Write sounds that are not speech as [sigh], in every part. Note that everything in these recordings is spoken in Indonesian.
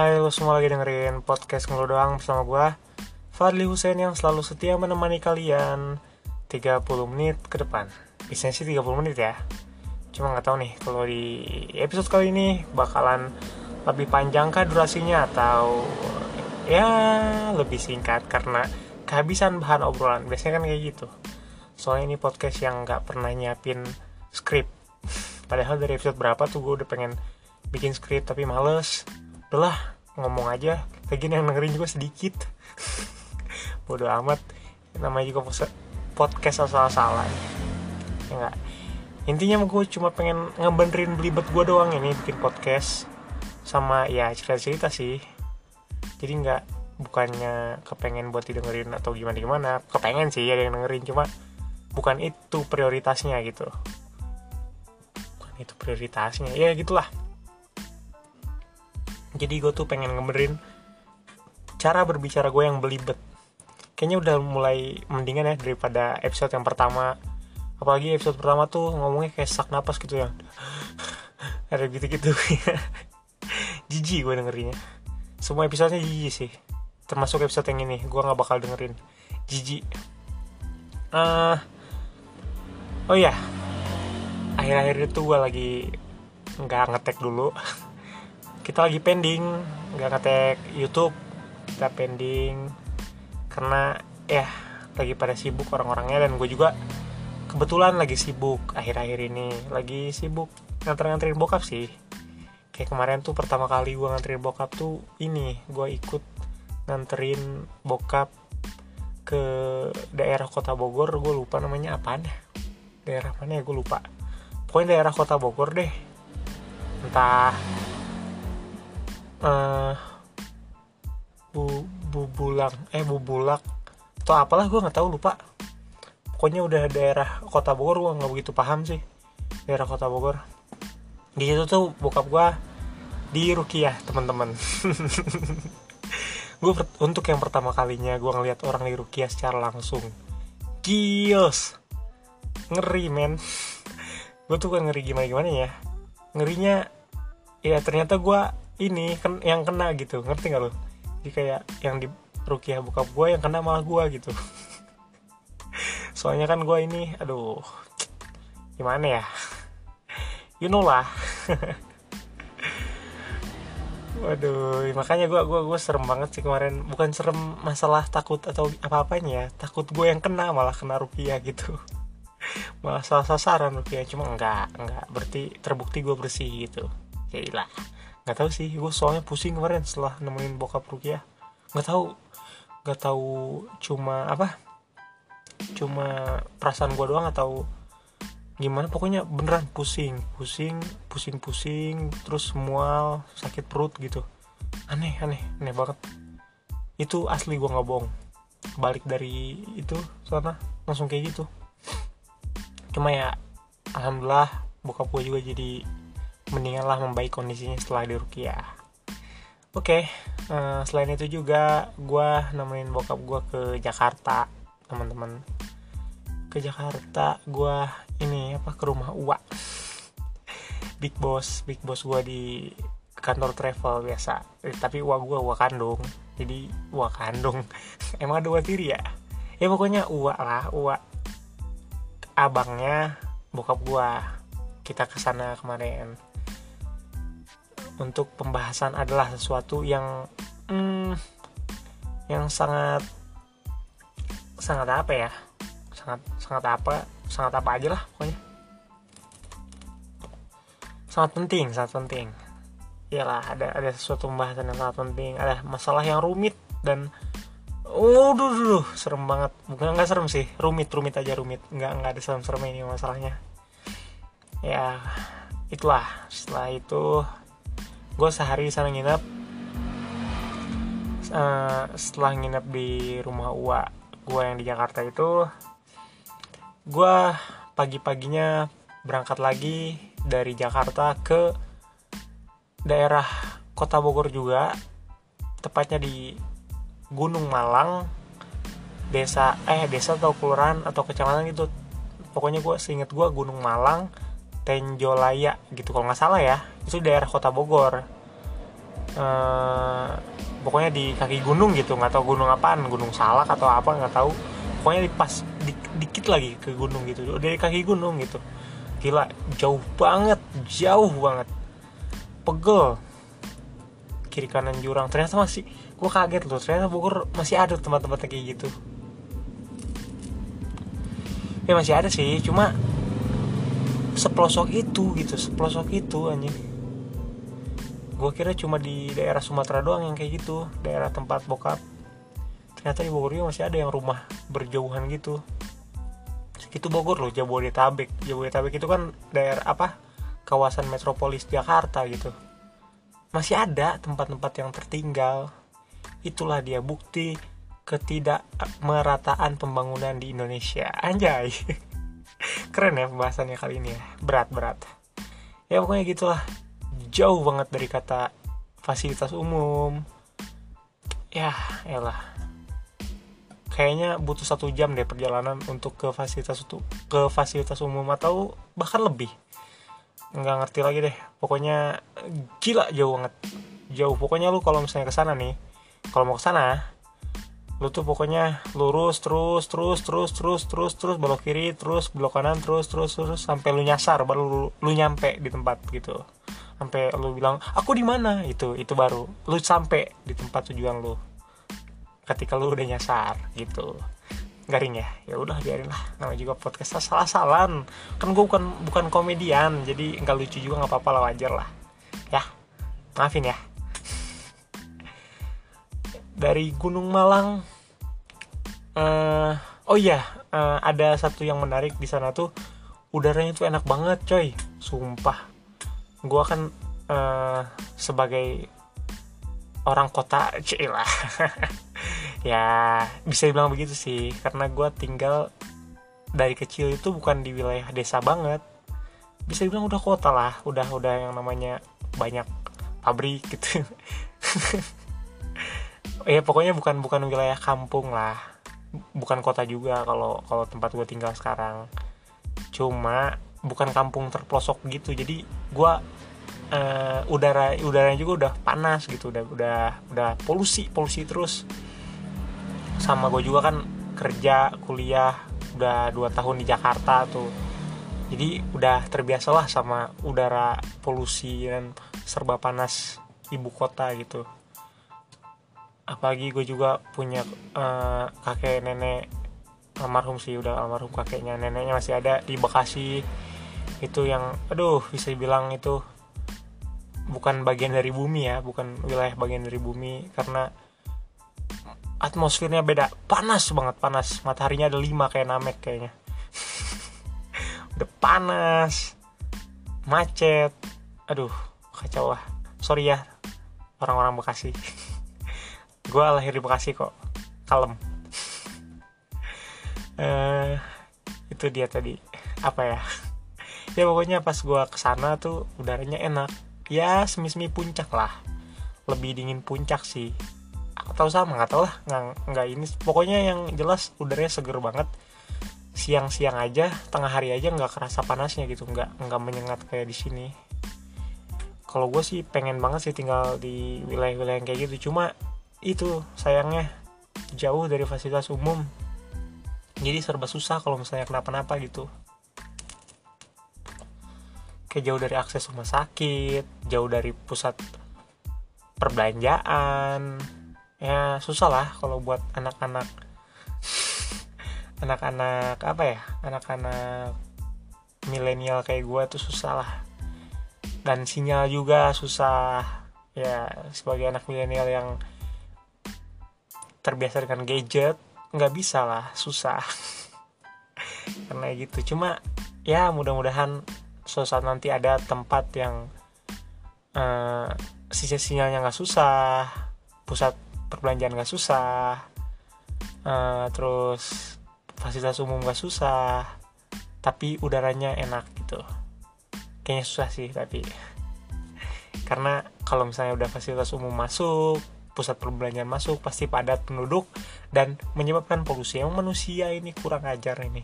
Hai lo semua lagi dengerin podcast ngeluh doang bersama gue Fadli Hussein yang selalu setia menemani kalian 30 menit ke depan. Biasanya sih 30 menit ya. Cuma nggak tahu nih kalau di episode kali ini bakalan lebih panjang kah durasinya atau ya lebih singkat karena kehabisan bahan obrolan. Biasanya kan kayak gitu. Soalnya ini podcast yang nggak pernah nyiapin skrip. Padahal dari episode berapa tuh gue udah pengen bikin skrip tapi males. Udahlah ngomong aja. Lagi yang dengerin juga sedikit. [laughs] Bodo amat. Namanya juga podcast asal-asalan. Ya enggak intinya gue cuma pengen ngebenerin belibet gue doang ini bikin podcast. Sama ya cerita-cerita sih. Jadi nggak bukannya kepengen buat didengerin atau gimana gimana kepengen sih ada yang dengerin cuma bukan itu prioritasnya gitu. Bukan itu prioritasnya. Ya gitulah jadi gue tuh pengen ngebenerin cara berbicara gue yang belibet. Kayaknya udah mulai mendingan ya daripada episode yang pertama. Apalagi episode pertama tuh ngomongnya kayak sak napas gitu ya. [laughs] Ada gitu-gitu. [laughs] Jijik gue dengerinnya. Semua episodenya jijik sih. Termasuk episode yang ini. Gue nggak bakal dengerin. Jijik. Uh, oh ya akhir-akhir itu gue lagi nggak ngetek dulu [laughs] kita lagi pending nggak ngetek YouTube kita pending. Karena ya lagi pada sibuk orang-orangnya dan gue juga kebetulan lagi sibuk akhir-akhir ini. Lagi sibuk nganter-nganterin bokap sih. Kayak kemarin tuh pertama kali gue nganterin bokap tuh ini gue ikut nganterin bokap ke daerah kota Bogor. Gue lupa namanya apaan ya. Daerah mana ya gue lupa. Pokoknya daerah kota Bogor deh. Entah uh, bu bubulang eh bubulak atau apalah gue nggak tahu lupa. Pokoknya udah daerah kota Bogor gue nggak begitu paham sih daerah kota Bogor. Di situ tuh bokap gue di Rukiah teman-teman. [laughs] Gue untuk yang pertama kalinya gue ngeliat orang di Rukiah secara langsung kios ngeri men. [laughs] Gue tuh kan ngeri gimana gimana ya. Ngerinya ya ternyata gue ini yang kena gitu ngerti gak lo jadi kayak yang di rukiah buka gue yang kena malah gue gitu [laughs] soalnya kan gue ini aduh gimana ya you know lah [laughs] Waduh, makanya gue gua, gua serem banget sih kemarin. Bukan serem masalah takut atau apa-apanya, takut gue yang kena malah kena rupiah gitu. [laughs] malah salah sasaran rupiah, cuma enggak, enggak. Berarti terbukti gue bersih gitu. Ya lah nggak tahu sih gue soalnya pusing kemarin setelah nemuin bokap Rukia nggak tahu nggak tahu cuma apa cuma perasaan gue doang atau gimana. Pokoknya beneran pusing pusing pusing pusing terus mual sakit perut gitu. Aneh aneh aneh banget. Itu asli gue nggak bohong. Balik dari itu sana langsung kayak gitu. Cuma ya alhamdulillah bokap gue juga jadi mendingan lah membaik kondisinya setelah di Rukia oke okay, uh, eh, selain itu juga gue nemenin bokap gue ke Jakarta teman-teman. Ke Jakarta gue ini apa ke rumah Uwa. Big boss big boss gue di kantor travel biasa. Eh, tapi Uwa gue Uwa kandung. Jadi Uwa kandung. [laughs] Emang ada Uwa tiri ya? Ya pokoknya Uwa lah Uwa. Abangnya bokap gue kita ke sana kemarin untuk pembahasan adalah sesuatu yang hmm, yang sangat sangat apa ya? Sangat sangat apa sangat apa aja lah pokoknya. Sangat penting sangat penting. Iyalah ada ada sesuatu pembahasan yang sangat penting. Ada masalah yang rumit dan oh duh, serem banget. Bukan nggak serem sih. Rumit rumit aja rumit. Nggak nggak ada serem serem ini masalahnya. Ya itulah. Setelah itu gue sehari sana nginep uh, setelah nginep di rumah Uwa gue yang di Jakarta itu gue pagi-paginya berangkat lagi dari Jakarta ke daerah kota Bogor juga tepatnya di Gunung Malang desa eh desa atau kelurahan atau kecamatan itu pokoknya gue seinget gue Gunung Malang Tenjolaya gitu kalau nggak salah ya. Itu daerah kota Bogor. Uh, pokoknya di kaki gunung gitu nggak tahu gunung apaan gunung salak atau apa nggak tahu. Pokoknya di pas di, dikit lagi ke gunung gitu dari kaki gunung gitu. Gila jauh banget jauh banget. Pegel. Kiri kanan jurang. Ternyata masih gue kaget loh ternyata Bogor masih ada tempat-tempat kayak gitu. Ya masih ada sih cuma sepelosok itu gitu. Sepelosok itu anjing. Gue kira cuma di daerah Sumatera doang yang kayak gitu. Daerah tempat bokap. Ternyata di Bogor juga masih ada yang rumah berjauhan gitu. Itu Bogor loh Jabodetabek. Jabodetabek itu kan daerah apa kawasan metropolis Jakarta gitu. Masih ada tempat-tempat yang tertinggal. Itulah dia bukti ketidakmerataan pembangunan di Indonesia. [laughs] Anjay keren ya pembahasannya kali ini ya. Berat berat. Ya pokoknya gitulah. Jauh banget dari kata fasilitas umum. Ya elah. Kayaknya butuh satu jam deh perjalanan untuk ke fasilitas itu ke fasilitas umum atau bahkan lebih. Nggak ngerti lagi deh. Pokoknya gila jauh banget. Jauh. Pokoknya lu kalau misalnya ke sana nih kalau mau ke sana lu tuh pokoknya lurus terus terus terus terus terus terus belok kiri terus belok kanan terus terus terus sampai lu nyasar baru lu, lu nyampe di tempat gitu. Sampai lu bilang aku di mana? Itu itu baru. Lu sampai di tempat tujuan lu. Ketika lu udah nyasar gitu. Garing ya? Ya udah biarin lah namanya juga podcast salah salan kan gue bukan bukan komedian jadi nggak lucu juga nggak apa-apa lah wajar lah. Ya maafin ya dari Gunung Malang. Uh, oh iya uh, ada satu yang menarik di sana tuh. Udaranya tuh enak banget coy. Sumpah. Gue kan uh, sebagai orang kota lah. [laughs] Ya bisa dibilang begitu sih. Karena gue tinggal dari kecil itu bukan di wilayah desa banget. Bisa dibilang udah kota lah. Udah udah yang namanya banyak pabrik gitu [laughs] ya pokoknya bukan bukan wilayah kampung lah. Bukan kota juga kalau kalau tempat gue tinggal sekarang. Cuma bukan kampung terpelosok gitu. Jadi gue uh, udara udaranya juga udah panas gitu. Udah udah udah polusi polusi terus. Sama gue juga kan kerja kuliah udah dua tahun di Jakarta tuh. Jadi udah terbiasa lah sama udara polusi dan serba panas ibu kota gitu apalagi gue juga punya uh, kakek nenek almarhum sih udah almarhum kakeknya neneknya masih ada di Bekasi. Itu yang aduh bisa dibilang itu bukan bagian dari bumi ya bukan wilayah bagian dari bumi. Karena atmosfernya beda. Panas banget panas. Mataharinya ada lima kayak namek kayaknya. [laughs] Udah panas macet. Aduh kacau lah. Sorry ya orang-orang Bekasi [laughs] gue lahir di Bekasi kok. Kalem. Uh, itu dia tadi. Apa ya? Ya pokoknya pas gue ke sana tuh udaranya enak. Ya semi-semi puncak lah. Lebih dingin puncak sih. Atau sama nggak tau lah. Nggak nggak ini. Pokoknya yang jelas udaranya seger banget. Siang-siang aja tengah hari aja nggak kerasa panasnya gitu. Nggak nggak menyengat kayak di sini. Kalau gue sih pengen banget sih tinggal di wilayah-wilayah yang kayak gitu. Cuma itu sayangnya. Jauh dari fasilitas umum. Jadi serba susah kalau misalnya kenapa-napa gitu. Kayak jauh dari akses rumah sakit jauh dari pusat perbelanjaan. Ya susah lah kalau buat anak-anak. Anak-anak apa ya? Anak-anak milenial kayak gue tuh susah lah. Dan sinyal juga susah. Ya sebagai anak milenial yang terbiasa dengan gadget nggak bisa lah susah. [laughs] Karena gitu. Cuma ya mudah-mudahan suatu nanti ada tempat yang uh, sisi sinyalnya nggak susah pusat perbelanjaan nggak susah uh, terus fasilitas umum nggak susah tapi udaranya enak gitu. Kayaknya susah sih tapi. [laughs] Karena kalau misalnya udah fasilitas umum masuk pusat perbelanjaan masuk pasti padat penduduk dan menyebabkan polusi. Yang manusia ini kurang ajar ini.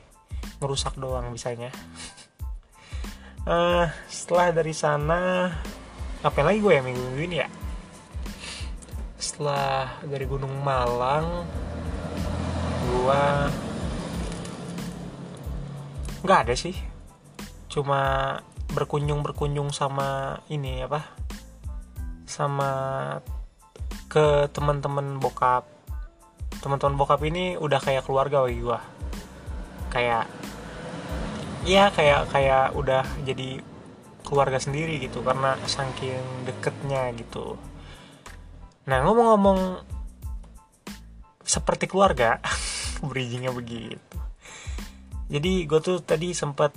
Merusak doang misalnya uh, [laughs] setelah dari sana apa lagi gue ya minggu minggu ini ya? Setelah dari Gunung Malang gue nggak ada sih. Cuma berkunjung berkunjung sama ini apa? Sama ke teman-teman bokap. Teman-teman bokap ini udah kayak keluarga bagi gue kayak ya kayak kayak udah jadi keluarga sendiri gitu karena saking deketnya gitu. Nah ngomong-ngomong seperti keluarga [laughs] bridgingnya begitu. Jadi gue tuh tadi sempat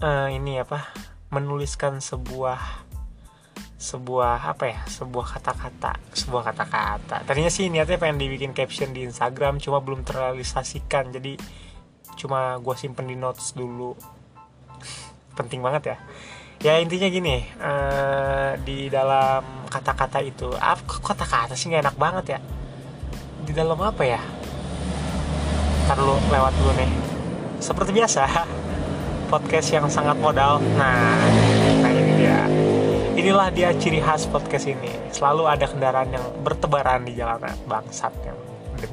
uh, ini apa menuliskan sebuah sebuah apa ya sebuah kata-kata sebuah kata-kata. Tadinya sih niatnya pengen dibikin caption di Instagram cuma belum terrealisasikan. Jadi cuma gue simpen di notes dulu. Penting banget ya. Ya intinya gini uh, di dalam kata-kata itu apa kata-kata sih nggak enak banget ya? Di dalam apa ya? Ntar lu lewat dulu nih. Seperti biasa [laughs] podcast yang sangat modal. Nah inilah dia ciri khas podcast ini. Selalu ada kendaraan yang bertebaran di jalanan bangsat yang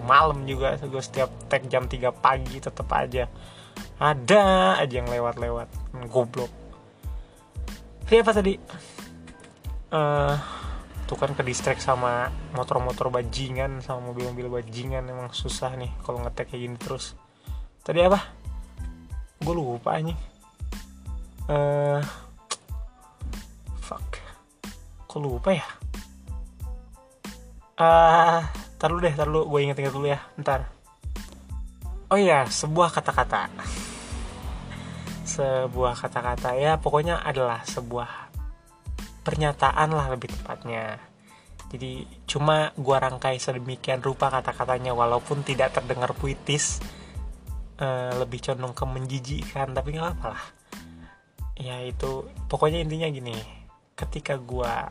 malam juga gue setiap tag jam 3 pagi tetap aja. Ada aja yang lewat-lewat. Goblok. Tapi apa tadi uh, tuh kan ke distrik sama motor-motor bajingan sama mobil-mobil bajingan. Emang susah nih kalau ngetek kayak gini terus. Tadi apa? Gue lupa nih uh, kok lupa ya? Ah uh, tar deh tar gue inget-inget dulu ya. Ntar. Oh iya sebuah kata-kata. Sebuah kata-kata. Ya pokoknya adalah sebuah pernyataan lah lebih tepatnya. Jadi cuma gua rangkai sedemikian rupa kata-katanya walaupun tidak terdengar puitis uh, lebih condong ke menjijikkan tapi nggak apa lah. Ya itu. Pokoknya intinya gini ketika gua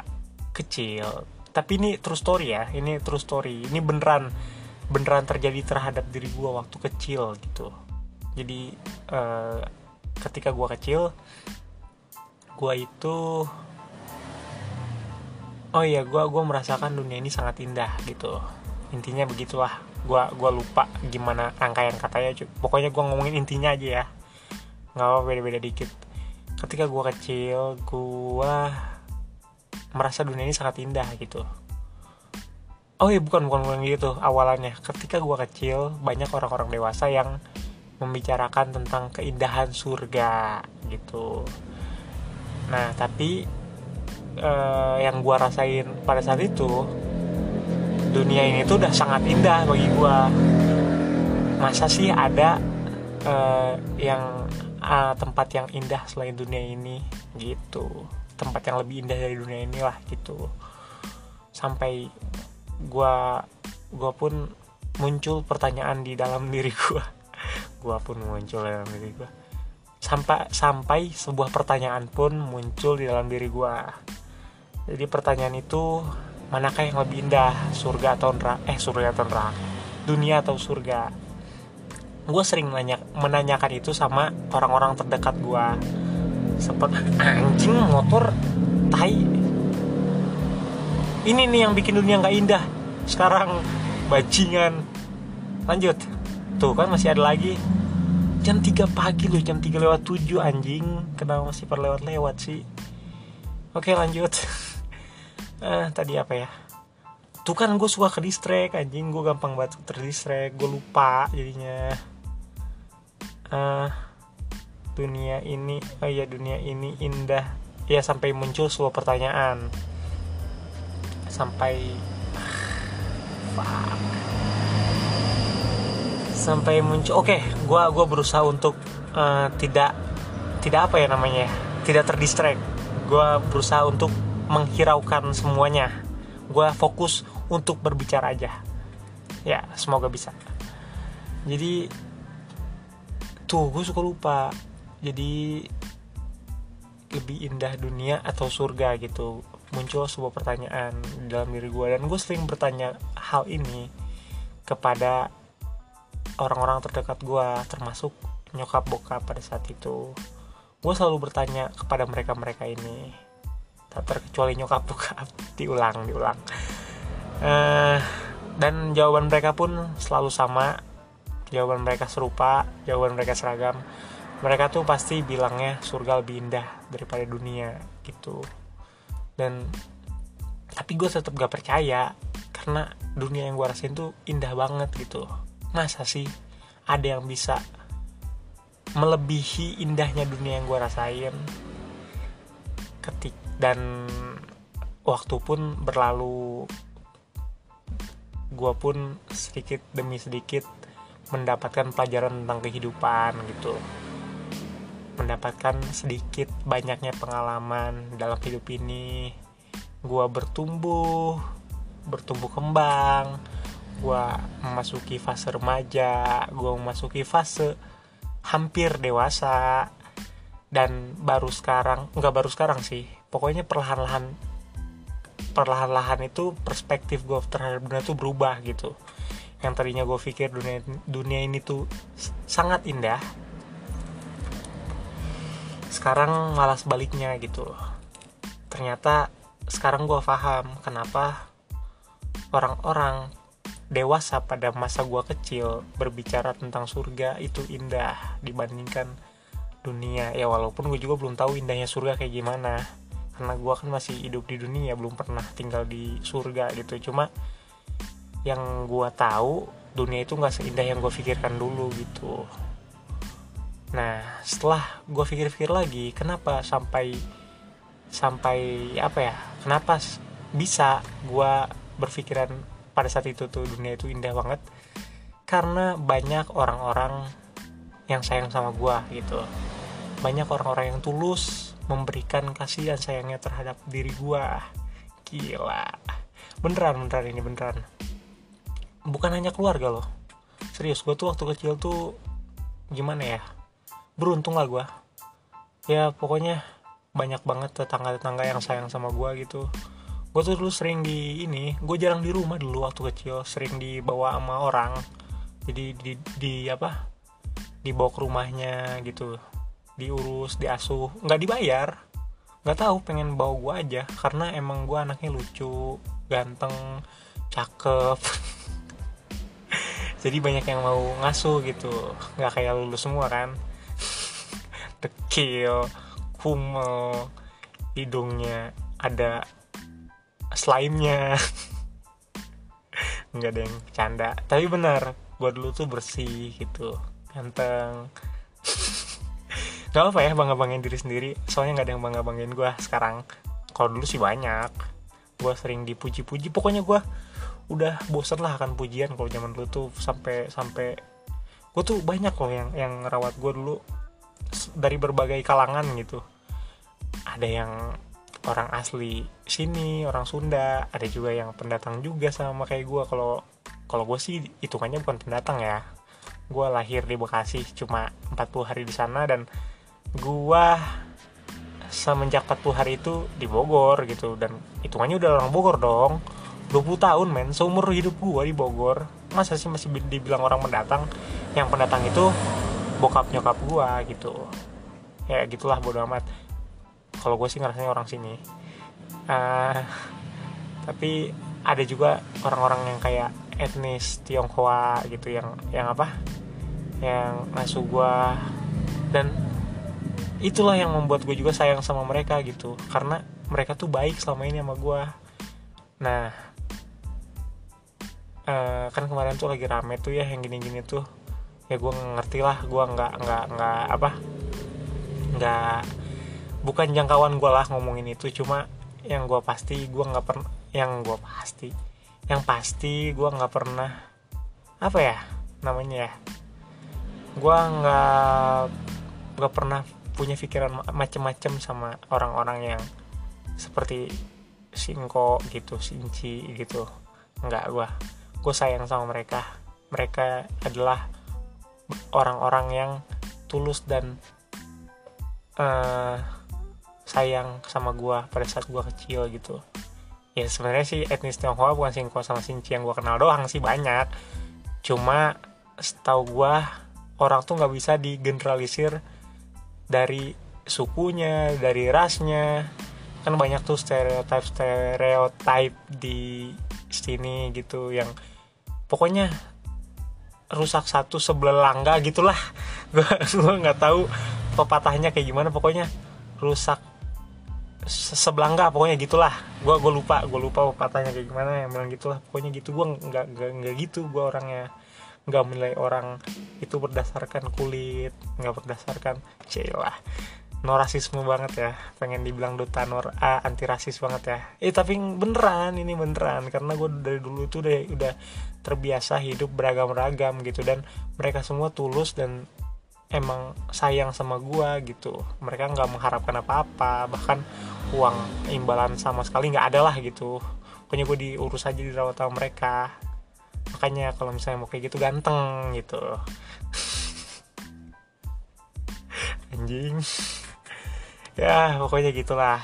kecil tapi ini true story ya ini true story. Ini beneran beneran terjadi terhadap diri gua waktu kecil gitu. Jadi uh, ketika gua kecil gua itu oh iya gue gua merasakan dunia ini sangat indah gitu. Intinya begitulah. Gue gua lupa gimana rangkaian katanya pokoknya gue ngomongin intinya aja ya. Nggak apa beda beda dikit. Ketika gue kecil gue merasa dunia ini sangat indah gitu. Oh iya bukan bukan bukan gitu awalannya. Ketika gue kecil banyak orang-orang dewasa yang membicarakan tentang keindahan surga gitu. Nah tapi uh, yang gue rasain pada saat itu dunia ini tuh udah sangat indah bagi gue masa sih ada uh, yang uh, tempat yang indah selain dunia ini gitu tempat yang lebih indah dari dunia inilah gitu. Sampai gue gue pun muncul pertanyaan di dalam [laughs] diri gue gue pun muncul dalam diri gue sampai sampai sebuah pertanyaan pun muncul di dalam diri gue jadi pertanyaan itu manakah yang lebih indah surga atau neraka eh surga atau neraka? Dunia atau surga? Gue sering nanya menanyakan itu sama orang-orang terdekat gue seperti anjing motor tai. Ini nih yang bikin dunia nggak indah. Sekarang bajingan. Lanjut. Tuh kan masih ada lagi. Jam 3 pagi loh jam 3 lewat 7 anjing. Kenapa masih perlewat-lewat sih? Oke lanjut. [laughs] Eh tadi apa ya? Tuh kan gue suka ke distrek anjing. Gue gampang banget terdistrek gue lupa jadinya. Uh, dunia ini oh ya dunia ini indah. Ya sampai muncul sebuah pertanyaan. Sampai fuck. Sampai muncul oke okay, gue gua berusaha untuk uh, tidak tidak apa ya namanya tidak terdistrek gue berusaha untuk menghiraukan semuanya. Gue fokus untuk berbicara aja. Ya semoga bisa. Jadi tuh gue suka lupa jadi lebih indah dunia atau surga gitu. Muncul sebuah pertanyaan dalam diri gue dan gue sering bertanya hal ini kepada orang-orang terdekat gue termasuk nyokap bokap pada saat itu. Gue selalu bertanya kepada mereka-mereka ini. Tak terkecuali nyokap bokap. [laughs] Diulang diulang. Uh, dan jawaban mereka pun selalu sama. Jawaban mereka serupa jawaban mereka seragam mereka tuh pasti bilangnya surga lebih indah daripada dunia gitu. Dan tapi gue tetap gak percaya karena dunia yang gue rasain tuh indah banget gitu. Masa sih ada yang bisa melebihi indahnya dunia yang gue rasain? Ketik dan waktu pun berlalu. Gue pun sedikit demi sedikit mendapatkan pelajaran tentang kehidupan gitu mendapatkan sedikit banyaknya pengalaman dalam hidup ini. Gue bertumbuh bertumbuh kembang gue memasuki fase remaja gue memasuki fase hampir dewasa dan baru sekarang nggak baru sekarang sih pokoknya perlahan-lahan perlahan-lahan itu perspektif gue terhadap dunia tuh berubah gitu. Yang tadinya gue pikir dunia dunia ini tuh sangat indah sekarang malah sebaliknya gitu. Ternyata sekarang gue paham kenapa orang-orang dewasa pada masa gue kecil berbicara tentang surga itu indah dibandingkan dunia. Ya walaupun gue juga belum tahu indahnya surga kayak gimana. Karena gue kan masih hidup di dunia belum pernah tinggal di surga gitu. Cuma yang gue tahu dunia itu nggak seindah yang gue pikirkan dulu gitu nah setelah gue pikir-pikir lagi kenapa sampai sampai apa ya kenapa bisa gue berpikiran pada saat itu tuh dunia itu indah banget? Karena banyak orang-orang yang sayang sama gue gitu. Banyak orang-orang yang tulus memberikan kasih dan sayangnya terhadap diri gue gila. Beneran beneran ini beneran. Bukan hanya keluarga loh. Serius gue tuh waktu kecil tuh gimana ya beruntung lah gue ya pokoknya banyak banget tetangga-tetangga yang sayang sama gue gitu. Gue tuh dulu sering di ini gue jarang di rumah dulu waktu kecil sering dibawa sama orang. Jadi di, di apa? Dibawa ke rumahnya gitu. Diurus diasuh nggak dibayar. Nggak tahu pengen bawa gue aja. Karena emang gue anaknya lucu ganteng cakep. [laughs] Jadi banyak yang mau ngasuh gitu. Nggak kayak lulus semua kan dekil kumel hidungnya ada slime-nya. [laughs] Nggak ada yang canda. Tapi benar gue dulu tuh bersih gitu ganteng. [laughs] Gak apa ya bangga banggain diri sendiri. Soalnya nggak ada yang bangga banggain gue sekarang. Kalau dulu sih banyak. Gue sering dipuji-puji. Pokoknya gue udah bosen lah akan pujian kalau zaman dulu tuh sampai sampai gue tuh banyak loh yang yang rawat gue dulu dari berbagai kalangan gitu. Ada yang orang asli sini orang Sunda ada juga yang pendatang juga sama kayak gue kalau kalau gue sih hitungannya bukan pendatang ya. Gue lahir di Bekasi cuma 40 hari di sana dan gue semenjak 40 hari itu di Bogor gitu. Dan hitungannya udah orang Bogor dong. 20 tahun men seumur hidup gue di Bogor. Masa sih masih dibilang orang pendatang? Yang pendatang itu bokap nyokap gue gitu. Ya gitulah bodo amat. Kalau gue sih ngerasanya orang sini. Uh, tapi ada juga orang-orang yang kayak etnis Tionghoa gitu yang yang apa? Yang masuk gue dan itulah yang membuat gue juga sayang sama mereka gitu. Karena mereka tuh baik selama ini sama gue nah uh, kan kemarin tuh lagi rame tuh ya yang gini-gini tuh ya gue ngerti lah gue nggak nggak nggak apa nggak bukan jangkauan gue lah ngomongin itu. Cuma yang gue pasti gue nggak pernah yang gue pasti yang pasti gue nggak pernah apa ya namanya ya gue nggak nggak pernah punya pikiran macem-macem sama orang-orang yang seperti singko gitu sinci gitu. Nggak gue gue sayang sama mereka. Mereka adalah orang-orang yang tulus dan uh, sayang sama gue pada saat gue kecil gitu. Ya sebenarnya sih etnis Tionghoa bukan Singko sama Sinci yang gue kenal doang sih banyak. Cuma setahu gue orang tuh nggak bisa digeneralisir dari sukunya dari rasnya. Kan banyak tuh stereotip stereotip di sini gitu yang pokoknya rusak satu sebelah langga gitulah. [laughs] Gue gue nggak tahu pepatahnya kayak gimana pokoknya rusak sebelangga pokoknya gitulah. Gue gue lupa gue lupa pepatahnya kayak gimana yang bilang gitulah. Pokoknya gitu gue nggak nggak gitu gue orangnya nggak menilai orang itu berdasarkan kulit nggak berdasarkan celah no rasisme banget ya. Pengen dibilang duta nor uh, anti rasis banget ya. Eh tapi beneran ini beneran. Karena gue dari dulu tuh udah udah terbiasa hidup beragam-ragam gitu. Dan mereka semua tulus dan emang sayang sama gue gitu. Mereka nggak mengharapkan apa-apa. Bahkan uang imbalan sama sekali nggak ada lah gitu. Pokoknya gue diurus aja dirawat sama mereka. Makanya kalau misalnya mau kayak gitu ganteng gitu. [laughs] Anjing ya pokoknya gitulah.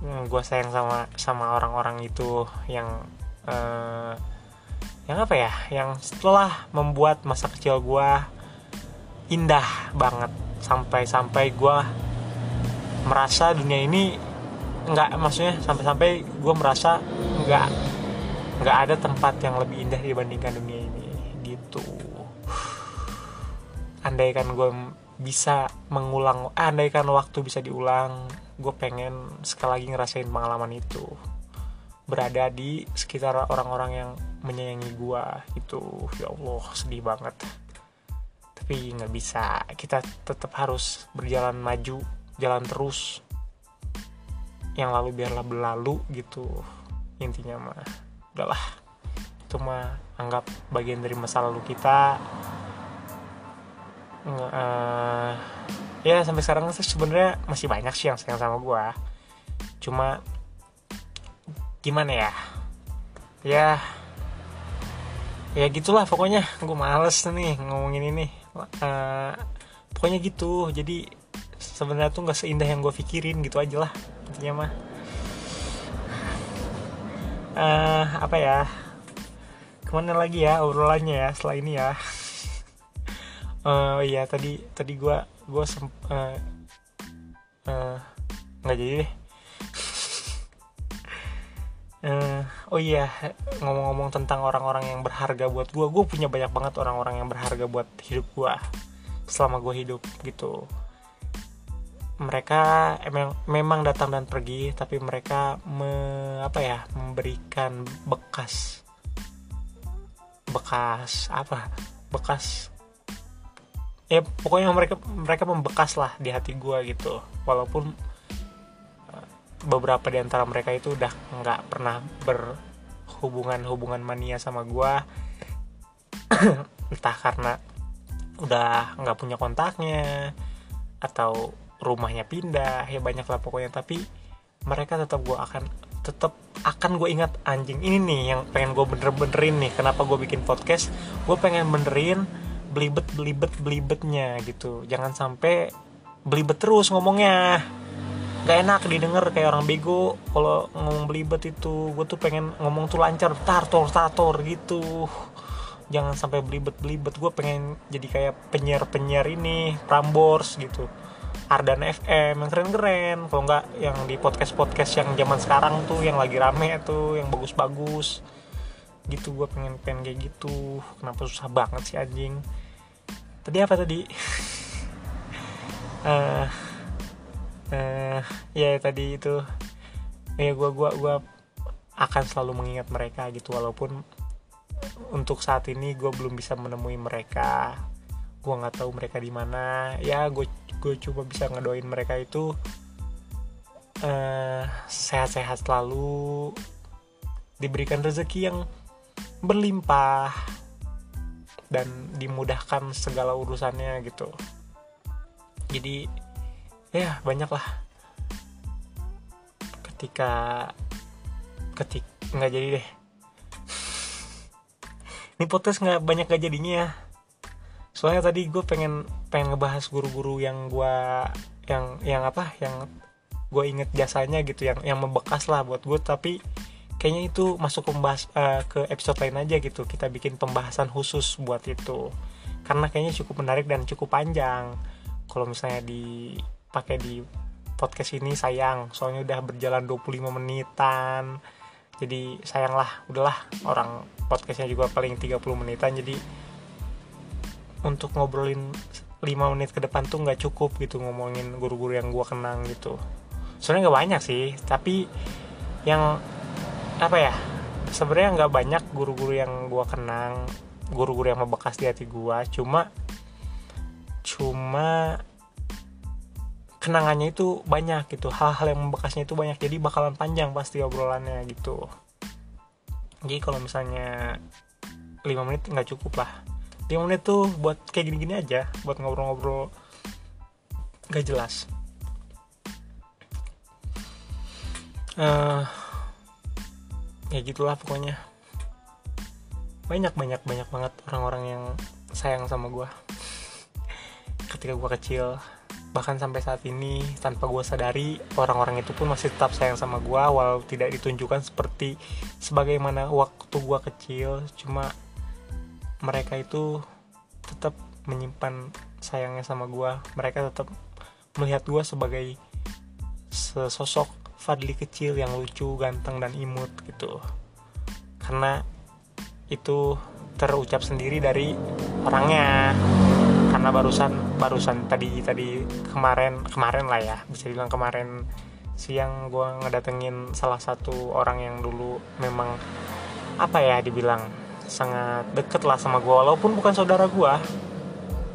Hmm, gue sayang sama sama orang-orang itu yang uh, yang apa ya? Yang setelah membuat masa kecil gue indah banget. Sampai-sampai gue merasa dunia ini nggak maksudnya sampai-sampai gue merasa nggak nggak ada tempat yang lebih indah dibandingkan dunia ini gitu. [sighs] Andaikan gue bisa mengulang andaikan waktu bisa diulang gue pengen sekali lagi ngerasain pengalaman itu. Berada di sekitar orang-orang yang menyayangi gue itu. Ya Allah sedih banget. Tapi nggak bisa. Kita tetap harus berjalan maju jalan terus. Yang lalu biarlah berlalu gitu intinya mah. Udahlah. Itu mah anggap bagian dari masa lalu kita uh, ya sampai sekarang sih sebenarnya masih banyak sih yang sayang sama gue cuma gimana ya? Ya ya gitulah pokoknya. Gue males nih ngomongin ini. Uh, pokoknya gitu. Jadi sebenarnya tuh nggak seindah yang gue pikirin gitu aja lah. Intinya mah. Uh, apa ya? Ke mana lagi ya obrolannya ya setelah ini ya uh, iya tadi tadi gue gue semp uh, uh, nggak jadi deh. Uh, [laughs] oh iya ngomong-ngomong tentang orang-orang yang berharga buat gue gue punya banyak banget orang-orang yang berharga buat hidup gue selama gue hidup gitu. Mereka emang memang datang dan pergi tapi mereka me, apa ya memberikan bekas. Bekas apa? Bekas ya pokoknya mereka mereka membekas lah di hati gue gitu. Walaupun eh, beberapa di antara mereka itu udah nggak pernah berhubungan hubungan mania sama gue [clears throat] entah karena udah nggak punya kontaknya atau rumahnya pindah ya banyak lah pokoknya. Tapi mereka tetap gue akan tetap akan gue ingat anjing ini nih yang pengen gue bener-benerin nih. Kenapa gue bikin podcast? Gue pengen benerin belibet belibet belibetnya gitu. Jangan sampai belibet terus ngomongnya. Gak enak didengar kayak orang bego. Kalau ngomong belibet itu gue tuh pengen ngomong tuh lancar. Tartor tartor gitu. Jangan sampai belibet belibet. Gue pengen jadi kayak penyiar penyiar ini Prambors gitu. Ardan FM yang keren-keren. Kalau nggak yang di podcast-podcast yang zaman sekarang tuh yang lagi rame tuh yang bagus-bagus gitu gue pengen pengen kayak gitu. Kenapa susah banget sih anjing? Tadi apa tadi? Uh, [laughs] uh, ya tadi itu. Ya gue gua gua akan selalu mengingat mereka gitu walaupun untuk saat ini gue belum bisa menemui mereka. Gue nggak tahu mereka di mana. Ya gue gue coba bisa ngedoain mereka itu uh, sehat-sehat selalu diberikan rezeki yang berlimpah dan dimudahkan segala urusannya gitu. Jadi ya banyak lah ketika ketik nggak jadi deh. Ini podcast nggak banyak gak jadinya ya. Soalnya tadi gue pengen pengen ngebahas guru-guru yang gue yang yang apa yang gue inget jasanya gitu yang yang membekas lah buat gue tapi kayaknya itu masuk pembahas uh, ke episode lain aja gitu. Kita bikin pembahasan khusus buat itu. Karena kayaknya cukup menarik dan cukup panjang. Kalau misalnya dipakai di podcast ini sayang. Soalnya udah berjalan 25 menitan. Jadi sayanglah. Udahlah orang podcastnya juga paling 30 menitan. Jadi untuk ngobrolin 5 menit ke depan tuh nggak cukup gitu ngomongin guru-guru yang gue kenang gitu. Sebenarnya nggak banyak sih tapi yang apa ya sebenarnya nggak banyak guru-guru yang gue kenang guru-guru yang membekas di hati gue cuma cuma kenangannya itu banyak gitu hal-hal yang membekasnya itu banyak. Jadi bakalan panjang pasti obrolannya gitu. Jadi kalau misalnya 5 menit nggak cukup lah. 5 menit tuh buat kayak gini-gini aja buat ngobrol-ngobrol. Gak jelas. Uh, ya gitulah pokoknya. Banyak banyak banyak banget orang-orang yang sayang sama gue ketika gue kecil bahkan sampai saat ini tanpa gue sadari orang-orang itu pun masih tetap sayang sama gue walau tidak ditunjukkan seperti sebagaimana waktu gue kecil. Cuma mereka itu tetap menyimpan sayangnya sama gue mereka tetap melihat gue sebagai sesosok Fadli kecil yang lucu ganteng dan imut gitu. Karena itu terucap sendiri dari orangnya. Karena barusan barusan tadi tadi kemarin kemarin lah ya. Bisa bilang kemarin siang gue ngedatengin salah satu orang yang dulu memang apa ya dibilang sangat deket lah sama gue walaupun bukan saudara gue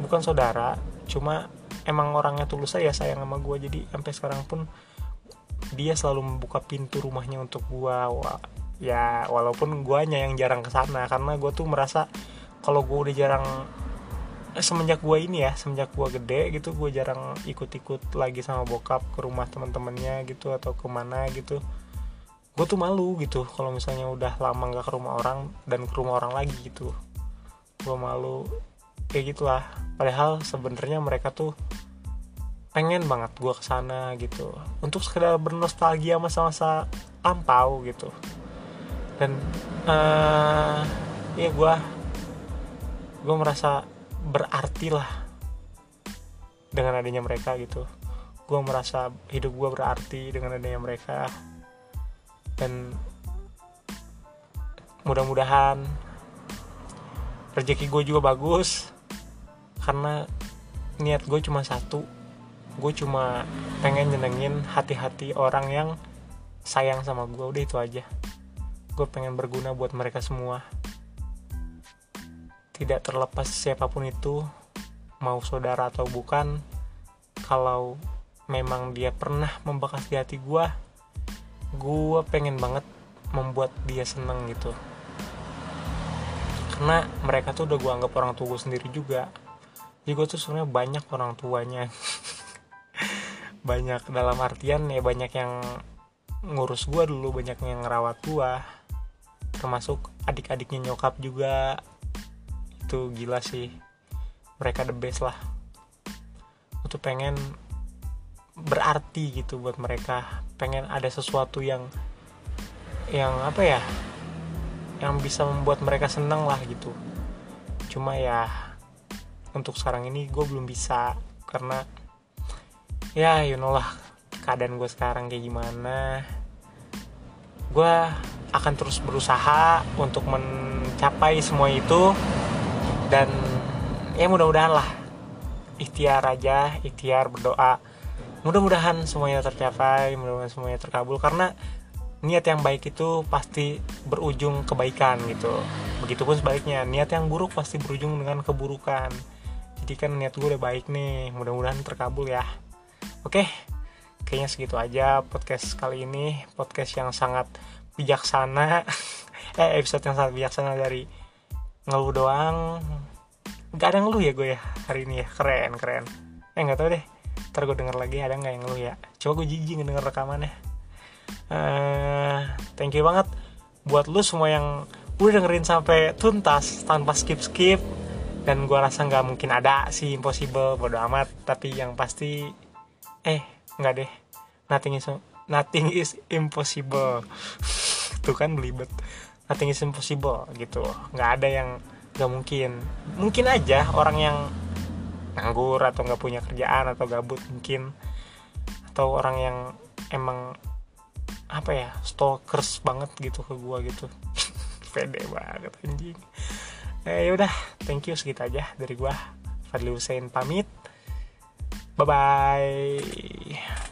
bukan saudara cuma emang orangnya tulus saya sayang sama gue jadi sampai sekarang pun dia selalu membuka pintu rumahnya untuk gue ya walaupun guanya yang jarang ke sana karena gue tuh merasa kalau gue udah jarang semenjak gue ini ya semenjak gue gede gitu gue jarang ikut-ikut lagi sama bokap ke rumah teman-temannya gitu atau ke mana gitu gue tuh malu gitu kalau misalnya udah lama nggak ke rumah orang dan ke rumah orang lagi gitu. Gue malu kayak gitulah. Padahal sebenarnya mereka tuh pengen banget gue ke sana gitu. Untuk sekedar bernostalgia masa-masa lampau gitu. Dan uh, ya gue gue merasa berarti lah dengan adanya mereka gitu. Gue merasa hidup gue berarti dengan adanya mereka. Dan mudah-mudahan rezeki gue juga bagus. Karena niat gue cuma satu gue cuma pengen nyenengin hati-hati orang yang sayang sama gue udah itu aja. Gue pengen berguna buat mereka semua. Tidak terlepas siapa pun itu mau saudara atau bukan kalau memang dia pernah membekas di hati gue gue pengen banget membuat dia seneng gitu. Karena mereka tuh udah gue anggap orang tua gue sendiri juga. Jadi gue tuh sebenarnya banyak orang tuanya [laughs] banyak dalam artian ya banyak yang ngurus gue dulu banyak yang ngerawat gue termasuk adik-adiknya nyokap juga. Itu gila sih. Mereka the best lah. Untuk pengen berarti gitu buat mereka. Pengen ada sesuatu yang yang apa ya? Yang bisa membuat mereka seneng lah gitu. Cuma ya untuk sekarang ini gue belum bisa. Karena ya you know lah keadaan gue sekarang kayak gimana. Gue akan terus berusaha untuk mencapai semua itu. Dan ya mudah-mudahan lah ikhtiar aja ikhtiar berdoa. Mudah-mudahan semuanya tercapai mudah-mudahan semuanya terkabul. Karena niat yang baik itu pasti berujung kebaikan gitu. Begitupun sebaliknya niat yang buruk pasti berujung dengan keburukan. Jadi kan niat gue udah baik nih mudah-mudahan terkabul ya oke kayaknya segitu aja podcast kali ini. Podcast yang sangat bijaksana. [laughs] Eh episode yang sangat bijaksana dari ngeluh doang. Nggak ada ngeluh ya gue ya hari ini ya. Keren keren. Eh nggak tahu deh. Ntar gue denger lagi ada nggak yang ngeluh ya. Coba gue jijik denger rekamannya. Uh, thank you banget buat lu semua yang udah dengerin sampai tuntas tanpa skip skip dan gue rasa nggak mungkin ada sih impossible bodo amat. Tapi yang pasti eh nggak deh. Nothing is nothing is impossible. Tuh kan belibet. Nothing is impossible gitu. Nggak ada yang nggak mungkin. Mungkin aja orang yang nganggur atau nggak punya kerjaan atau gabut mungkin. Atau orang yang emang apa ya stalkers banget gitu ke gue gitu. [laughs] Pede banget anjing. Eh yaudah thank you segitu aja dari gue Fadli Hussein pamit bye bye